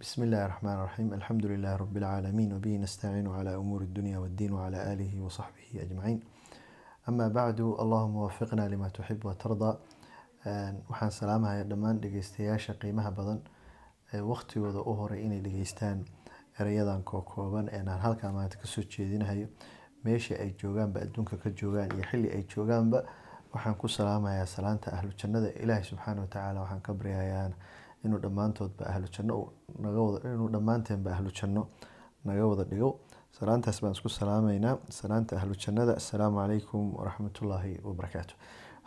بسم الله الرحمن الرحيم الحمد لله رب العالمين وبه نستعين على أمور الدنيا والدين وعلى آله وصحبه أجمعين أما بعد اللهم وفقنا لما تحب وترضى waxaan salaamahayaa dhammaan dhegeystayaasha qiimaha badan ee waqtigooda u horay inay dhegeystaan erayadan kookooban ee aan halkaa maanta kasoo jeedinahayo meesha ay joogaanba adduunka ka joogaan iyo xilli ay joogaanba waxaan ku salaamayaa salaanta ahlu jannada ilaahay subxaana watacaala waxaan ka baryayaa inuu dhammaantoodba ahlu janno inuu dhammaanteenba ahlu janno naga wada dhigo. Salaantaas baan isku salaamaynaa. Salaanta ahlu jannada assalaamu calaykum waraxmatullaahi wabarakaatu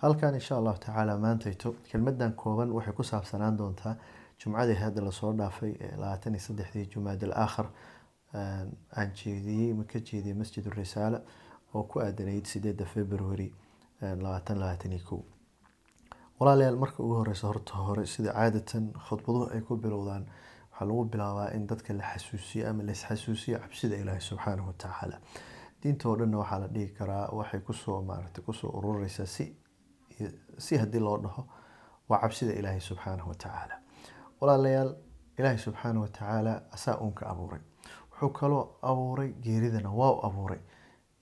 halkan insha allahu tacaala maantayto kelmadan kooban waxay ku saabsanaan doontaa jumcadii hadda la soo dhaafay labaatan iyo saddexdii jumaad al aakhir aan jeediyey ka jeediyey masjid risaala oo ku aadanayd sideedda february labaatan labaatan iyo kow walaalayaal marka ugu horeysa horta hore sida caadatan khudbaduhu ay ku bilowdaan waxaa lagu bilaabaa in dadka la xasuusiyo ama laisxasuusiyo cabsida ilaahi subxaanahu watacaala diinta oo dhanna waxaa la dhihi karaa waxay ku soo maaragtay ku soo urureysaa si si haddii loo dhaho waa cabsida ilaahay subxaanahu watacaala walaalayaal ilaahay subxaanahu watacaala asaa uunka abuuray. Wuxuu kaloo abuuray geeridana waa u abuuray.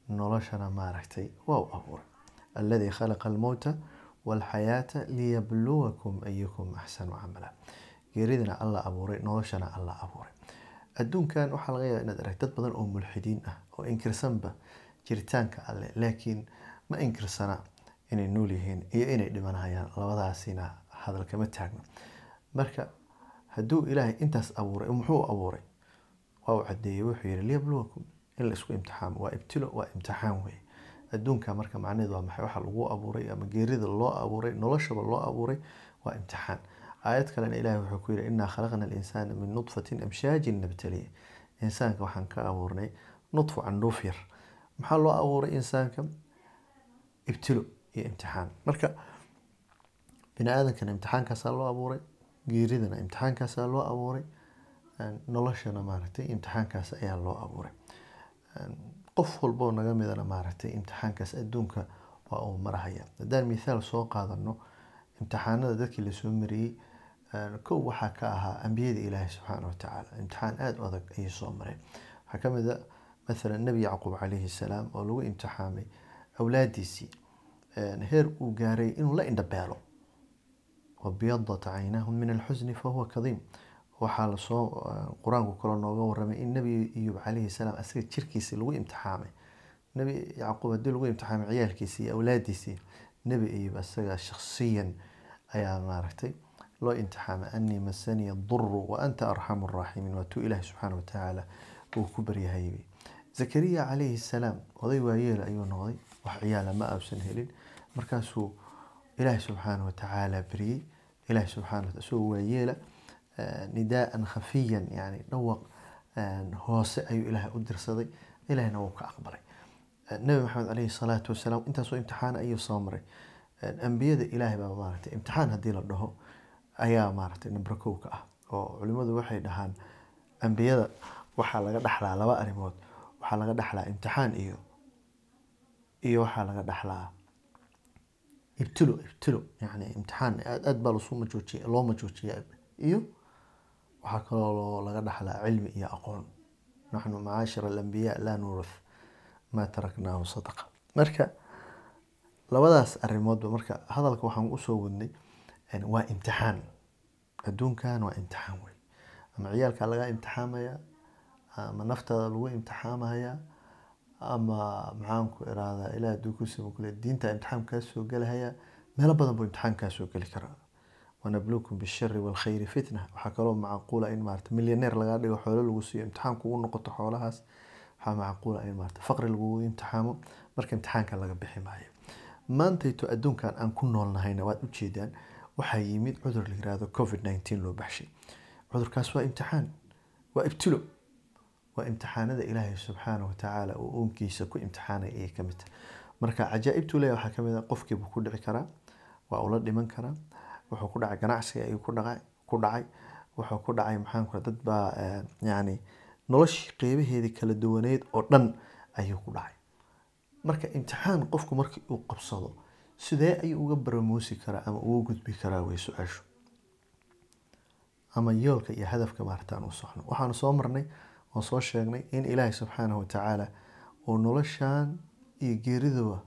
Noloshana maaragtay waa u abuuray. Alladii khalaqa almowta walxayaata liyabluwakum ayukum axsanu camala geeridana alla abuuray noloshana alla abuuray. Adduunkan waxaa laga yaaba inaad arag dad badan oo mulxidiin ah oo inkirsanba jiritaanka alle laakiin ma inkirsana inay nool yihiin iyo inay dhimanayaan labadaasina hadal kama taagno. Marka hadduu ilaahay intaas abuuray muxuu abuuray? Waa u cadeeyey wuxuu yihi liyabluwakum. In la isku imtixaamo waa ibtilo waa imtixaan weye adduunka marka macnaheedu waa maxay? Waxa lagu abuuray ama geerida loo abuuray noloshaba loo abuuray waa imtixaan. Aayad kalena ilahi wuxuu ku yihi innaa khalaqna alinsaana min nudfatin amshaajin nabtaliya insaanka waxaan ka abuurnay nudfu candhuuf yar. Maxaa loo abuuray insaanka? Ibtilo iyo imtixaan. Marka bini aadankana imtixaankaasaa loo abuuray geeridana imtixaankaasaa loo abuuray noloshana maaragtay imtixaankaas ayaa loo abuuray qof walboo naga midana maaragtay imtixaankaas adduunka waa uu marahaya. Haddaan mithaal soo qaadano imtixaanada dadkii la soo mariyey kow waxaa ka ahaa ambiyada ilaahi subxaana watacaala imtixaan aada u adag ayay soo mareen waxaa ka mid a mathalan nebi yacquub calayhi salaam oo lagu imtixaamay awlaadiisii heer uu gaaray inuu la indhabeelo. Wabiyadat caynaahu min alxusni fahuwa kadiim waxaa la soo qur'aanku kale nooga waramay in nebi iyub calayhi salaam asaga jirkiisi lagu imtixaamay. Nebi yacquub haddii lagu imtixaamay ciyaalkiisi iyo awlaadiisii nebi iyub asaga shakhsiyan ayaa maaragtay loo imtixaamay anii masaniya duru wa anta arxamu raaximiin waa ilaahi subxaana watacaala uu ku baryahayay zakariya calayhi salaam oday waayeel ayuu noqday wax ciyaala ma ausan helin. Markaasuu ilaahi subxaana watacaala baryey ilaahi subxaana isagoo waayeela nidaaan khafiyan yani dhawaq hoose ayuu ilaahay u dirsaday. Ilaahina wuu ka aqbalay. Nabi maxamed caleyhi salaatu wasalaam intaasoo imtixaan ayuu soo maray. Ambiyada ilaahay baa maaragtay imtixaan haddii la dhaho ayaa maaragtay number kow ka ah oo culimmadu waxay dhahaan ambiyada waxaa laga dhaxlaa laba arrimood. Waxaa laga dhaxlaa imtixaan iyo iyo waxaa laga dhaxlaa ibtilo ibtilo yani imtixaan. Aad aad baa loo majoojiya iyo waxaa kaloo laga dhaxlaa cilmi iyo aqoon. Naxnu macaashira alambiyaa laa nuurath maa taraknaahu sadaqa. Marka labadaas arrimoodba marka hadalka waxaan u soo wadnay waa imtixaan. Adduunkan waa imtixaan wey ama ciyaalkaa laga imtixaamaya ama naftaada lagu imtixaamaya ama maxaanku irahdaa ilaah hadduu ku kule diinta imtixaan kaa soo gelahaya meelo badan buu imtixaan kaa soo geli karaa wanabluukum bishari walkhayri fitna. Waxaa kaloo macquula in maarata milyaneer lagaa dhigo xoolo lagu siiyo imtixaan kugu noqoto xoolahaas. Waxaa macquula in maarata faqri lagugu imtixaamo marka imtixaanka laga bixi maayo. Maantayto adduunkan aan ku noolnahayna waad ujeedaan waxaa yimid cudur la yiraahdo covid nineteen loo baxshay. Cudurkaas waa imtixaan waa ibtilo waa imtixaanada ilaahay subxaana watacaala uu uunkiisa ku imtixaanay ayay ka tahay. Marka cajaa'ibtu leeyahay waxaa ka mid ah ku dhici karaa waa ula dhiman karaa wuxuu ku dhacay ganacsiga ayuu ku dhacay ku dhacay. Wuxuu ku dhacay maxaan ku dad baa yacni noloshii qeybaheedii kala duwaneyd oo dhan ayuu ku dhacay. Marka imtixaan qofku markii uu qabsado sidee ayuu uga baramuusi karaa ama uga gudbi karaa way su'aashu? Ama yoolka iyo hadafka maarata aan u socno waxaanu soo marnay oon soo sheegnay in ilaahay subxaanahu watacaala uu noloshan iyo geeriduba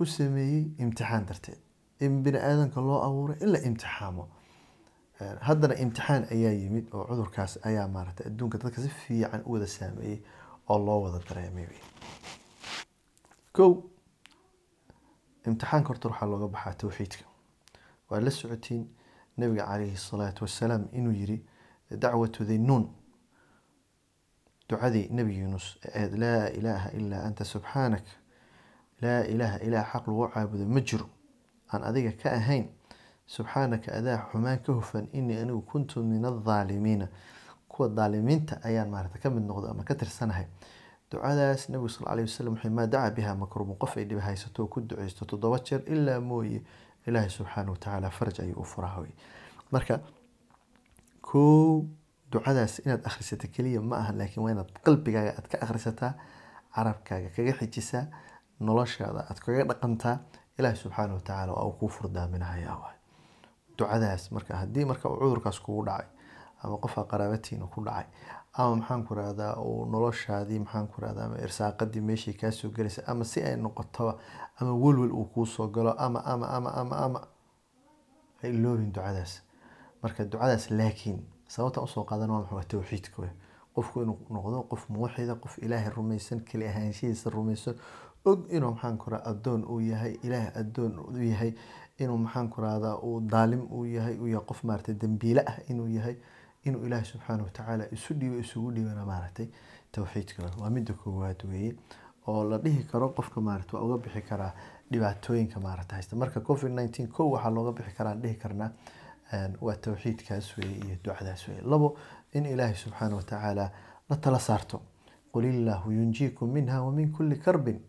u sameeyey imtixaan darteed in bini aadanka loo abuuray in la imtixaamo haddana imtixaan ayaa yimid oo cudurkaas ayaa maarata adduunka dadka si fiican u wada saameeyey oo loo wada dareemay. Kow imtixaanka horta waxaa looga baxaa towxiidka waa la socotiin nabiga calayhi salaatu wasalaam inuu yiri dacwatu dinnuun ducadii nebi yuunus ee ahayd laa ilaaha ilaa anta subxaanak laa ilaaha ilaa xaq lagu caabudo ma jiro aan adiga ka ahayn subxaanaka adaa xumaan ka hufan inii anigu kuntu min adaalimiina kuwa daalimiinta ayaan maarata ka mid ama ka tirsanahay. Ducadaas nabigu sal alay wasalam wuxuu maa dacaa biha makruubun qof ay dhiba haysato ku duceysto toddoba jeer ilaa mooye ilaahay subxaana watacaala faraj ayuu u furaa wey marka kow ducadaas inaad akhrisato keliya ma aha laakiin waa inaad qalbigaaga aad ka akhrisataa carabkaaga kaga xijisaa noloshaada aad kaga dhaqantaa ilaahi subxaana watacaala waa uu kuu furdaaminaya waay ducadaas marka haddii marka uu cudurkaas kugu dhacay ama qofka qaraabatiina ku dhacay ama maxaan ku rahdaa uu noloshaadii maxaan ku rahdaa ama irsaaqadii meeshii kaasoo gelaysa ama si ay noqotaba ama welwel uu kuu galo ama ama ama ama ama ha iloobin ducadaas. Marka ducadaas laakiin sababtaan u soo qaadan waa maxaa towxiidka wey qofku inuu noqdo qof muwaxida qof ilaahay rumaysan keli ahaanshihiisa rumaysan og inuu maxaan ku addoon uu yahay ilaahay addoon u yahay inuu maxaan ku uu daalim uu yahay uu yahay qof maaragtay dembiile ah inuu yahay inuu ilaahay subxaana watacaala isu dhiibo isugu dhiibana maaragtay towxiidka waa midda koowaad weeye oo la dhihi karo qofka maarata waa uga bixi karaa dhibaatooyinka maarata haysta. Marka covid nineteen kow waxaa looga bixi karaa dhihi karnaa waa towxiidkaas weeye iyo ducadaas weeye. Labo in ilaahay subxaana watacaala la tala saarto. Qul yunjiikum minha wa min kulli karbin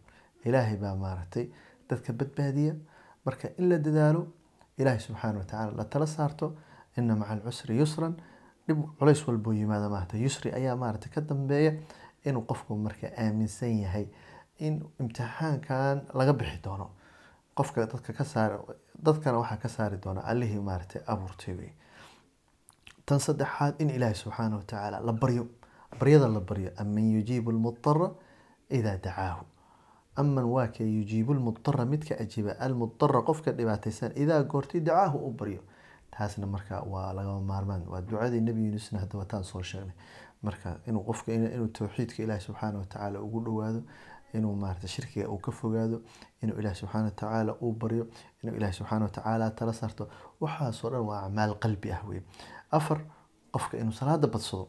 ilaahay baa maaragtay dadka badbaadiya marka in la dadaalo ilaahay subxaana watacaala la tala saarto ina maca alcusri yusran dhib culays walboo yimaada maarata yusri ayaa maarata ka dambeeya inuu qofku marka aaminsan yahay in imtixaankan laga bixi doono qofka dadka ka saari dadkana waxaa ka saari doona allihii maaragtay abuurtay wey tan saddexaad in ilaahi subxaana watacaala la baryo baryada la baryo aman yujiibu lmudara idaa dacaahu aman waa ka yujiibu lmudara midka ajiiba almudara qofka dhibaataysan idaa goortay dacaahu u baryo. Taasna marka waa lagama maarmaan waa ducadii nebi yuunusna hadda wataan soo sheegnay. Marka inuu qofka inuu towxiidka ilaahi subxaana watacaala ugu dhowaado inuu maarata shirkiga uu ka fogaado inuu ilaahi subxaana watacaala uu baryo inuu ilaahi subxaana watacaala tala saarto waxaasoo dhan waa acmaal qalbi ah wey afar qofka inuu salaada badsado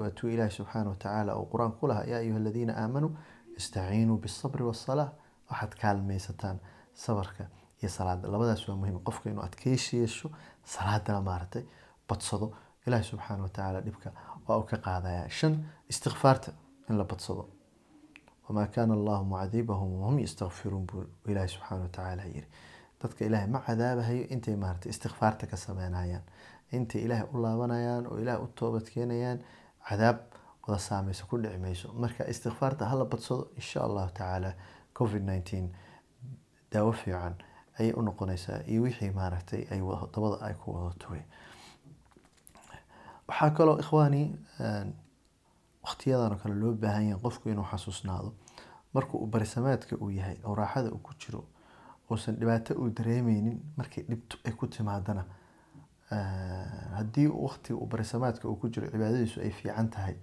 waatuu ilaahi subxaana watacaala uu qur'aan ku lahaa yaa ayuha aladiina aamanuu istaciinuu bisabri wasalaa waxaad kaalmaysataan sabarka iyo salaada labadaas waa muhiim qofka inuu adkeysi yeesho salaadana maaragtay badsado ilaahi subxaana watacaala dhibka waa uu ka qaadaya shan istikfaarta in la badsado wamaa kaana allahu mucadibahum wahum yastakfiruun buu ilaahi subxaana watacaala yiri dadka ilaahay ma cadaabahayo intay maaragtay istikfaarta ka sameynayaan intay ilaahay u laabanayaan oo ilaahay u toobad keenayaan cadaab wada saameysa ku dhici mayso. Marka istikfaarta hala badsado insha allahu tacaala covid nineteen daawo fiican ayay u noqonaysaa iyo wixii maaragtay ay dabada ay ku wadato wey waxaa kaloo ikhwaani waqtiyadan oo kale loo baahan yahay qofku inuu xasuusnaado. Marka uu barisamaadka uu yahay oo raaxada uu ku jiro uusan dhibaato uu dareemeynin markay dhibto ay ku timaadana haddii waqtiga uu barisamaadka uu ku jiro cibaadadiisu ay fiican tahay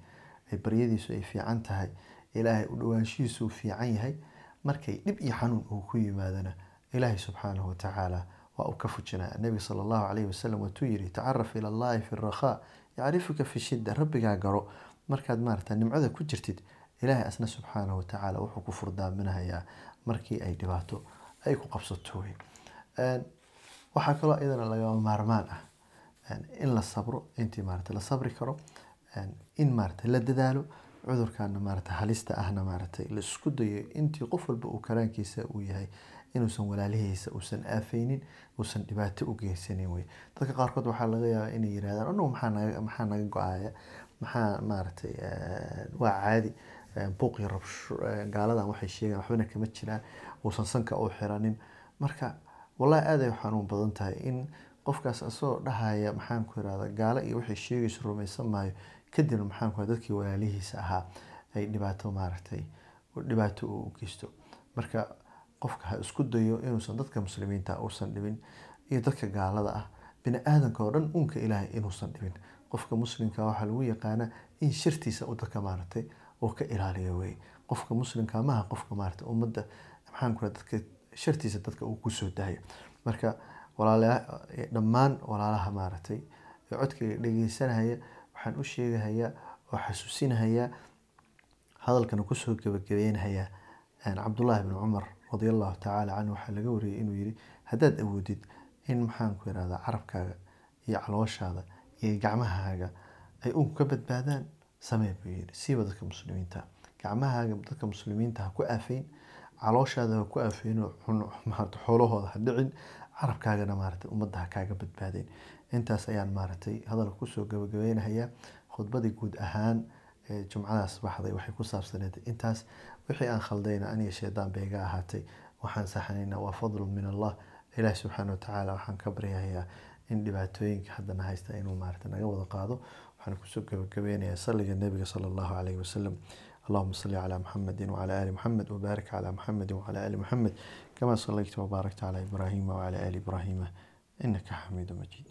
baryadiisu ay fiican tahay ilaahay u dhowaanshihiisu fiican yahay markay dhib iyo xanuun uu ku yimaadana ilaahay subxaanahu watacaala waa uu ka fujinaya nebiga sala allahu calayhi wasalam watuu yiri tacaraf ila allahi fi rakhaa yacrifuka fi shidda rabbigaa garo. Markaad maarata nimcada ku jirtid ilaahay asna subxaanahu watacaala wuxuu ku furdaaminahayaa markii ay dhibaato ay ku qabsato wey waxaa kaloo iyadana lagama maarmaan ah in la sabro intii maarata la sabri karo in maarata la dadaalo cudurkana maarata halista ahna maarata la dayo intii qof walba uu karaankiisa uu yahay inuusan walaalihiisa uusan aafeynin uusan dhibaato u geysanin wey dadka qaarkood waxaa laga yaabaa inay yirahdaan anagu maxaa naga go'aya maxaa maaragtay waa caadi buuq iyo rabsho gaaladan waxay sheegaan waxbana kama jiraan uusan sanka u xiranin. Marka wallahi aad xanuun badan tahay in qofkaas asagoo dhahaya maxaan ku gaalo iyo wixii sheegayso rumaysan maayo kadibna maxaan ku dadkii walaalihiisa ahaa ay dhibaato maaragtay dhibaato u geysto. Marka qofka ha isku dayo inuusan dadka muslimiinta uusan dhibin iyo dadka gaalada ah bini aadanka oo dhan uunka ilaahay inuusan dhibin. Qofka muslimka waxaa lagu yaqaanaa in shirtiisa uu dadka maaragtay uu ka ilaaliyo wey qofka muslimka maaha qofka maaragtay ummadda maxaan ku dadka shartiisa dadka uu ku soo daayo. Marka walaala dhammaan walaalaha maaragtay codkayga dhegeysanaya waxaan u sheegahayaa oo xasuusinahayaa hadalkana ku soo gabagabeynhayaa cabdullaahi bn cumar radia allahu tacaala canhu waxaa laga wariyey inuu yiri haddaad awoodid in maxaan ku irahdaa carabkaaga iyo calooshaada iyo gacmahaaga ay uun ka badbaadaan? Samee buu yiri siiba dadka muslimiinta gacmahaaga dadka muslimiinta ha ku aafeyn calooshaada ha ku aafeyn maarata xoolahooda ha dhicin carabkaagana maarata ummadda kaaga badbaadeen. Intaas ayaan maaragtay hadalka ku soo gabagabeynahayaa khudbadii guud ahaan ee jumcadaas baxday waxay ku saabsaneed intaas wixii aan khaldayna aniga shaydaan bay ahaatay. Waxaan saxanaynaa waa fadlun min allah ilaahi subxaana watacaala waxaan ka baryahayaa in dhibaatooyinka haddana haysta inuu maarata naga wada qaado. Waxaan ku soo gabagabeynayaa salliga nebiga sala allahu calayhi wasalam اللهم صل على محمد وعلى آل محمد وبارك على محمد وعلى آل محمد كما صليت وباركت على إبراهيم وعلى آل إبراهيم إنك حميد مجيد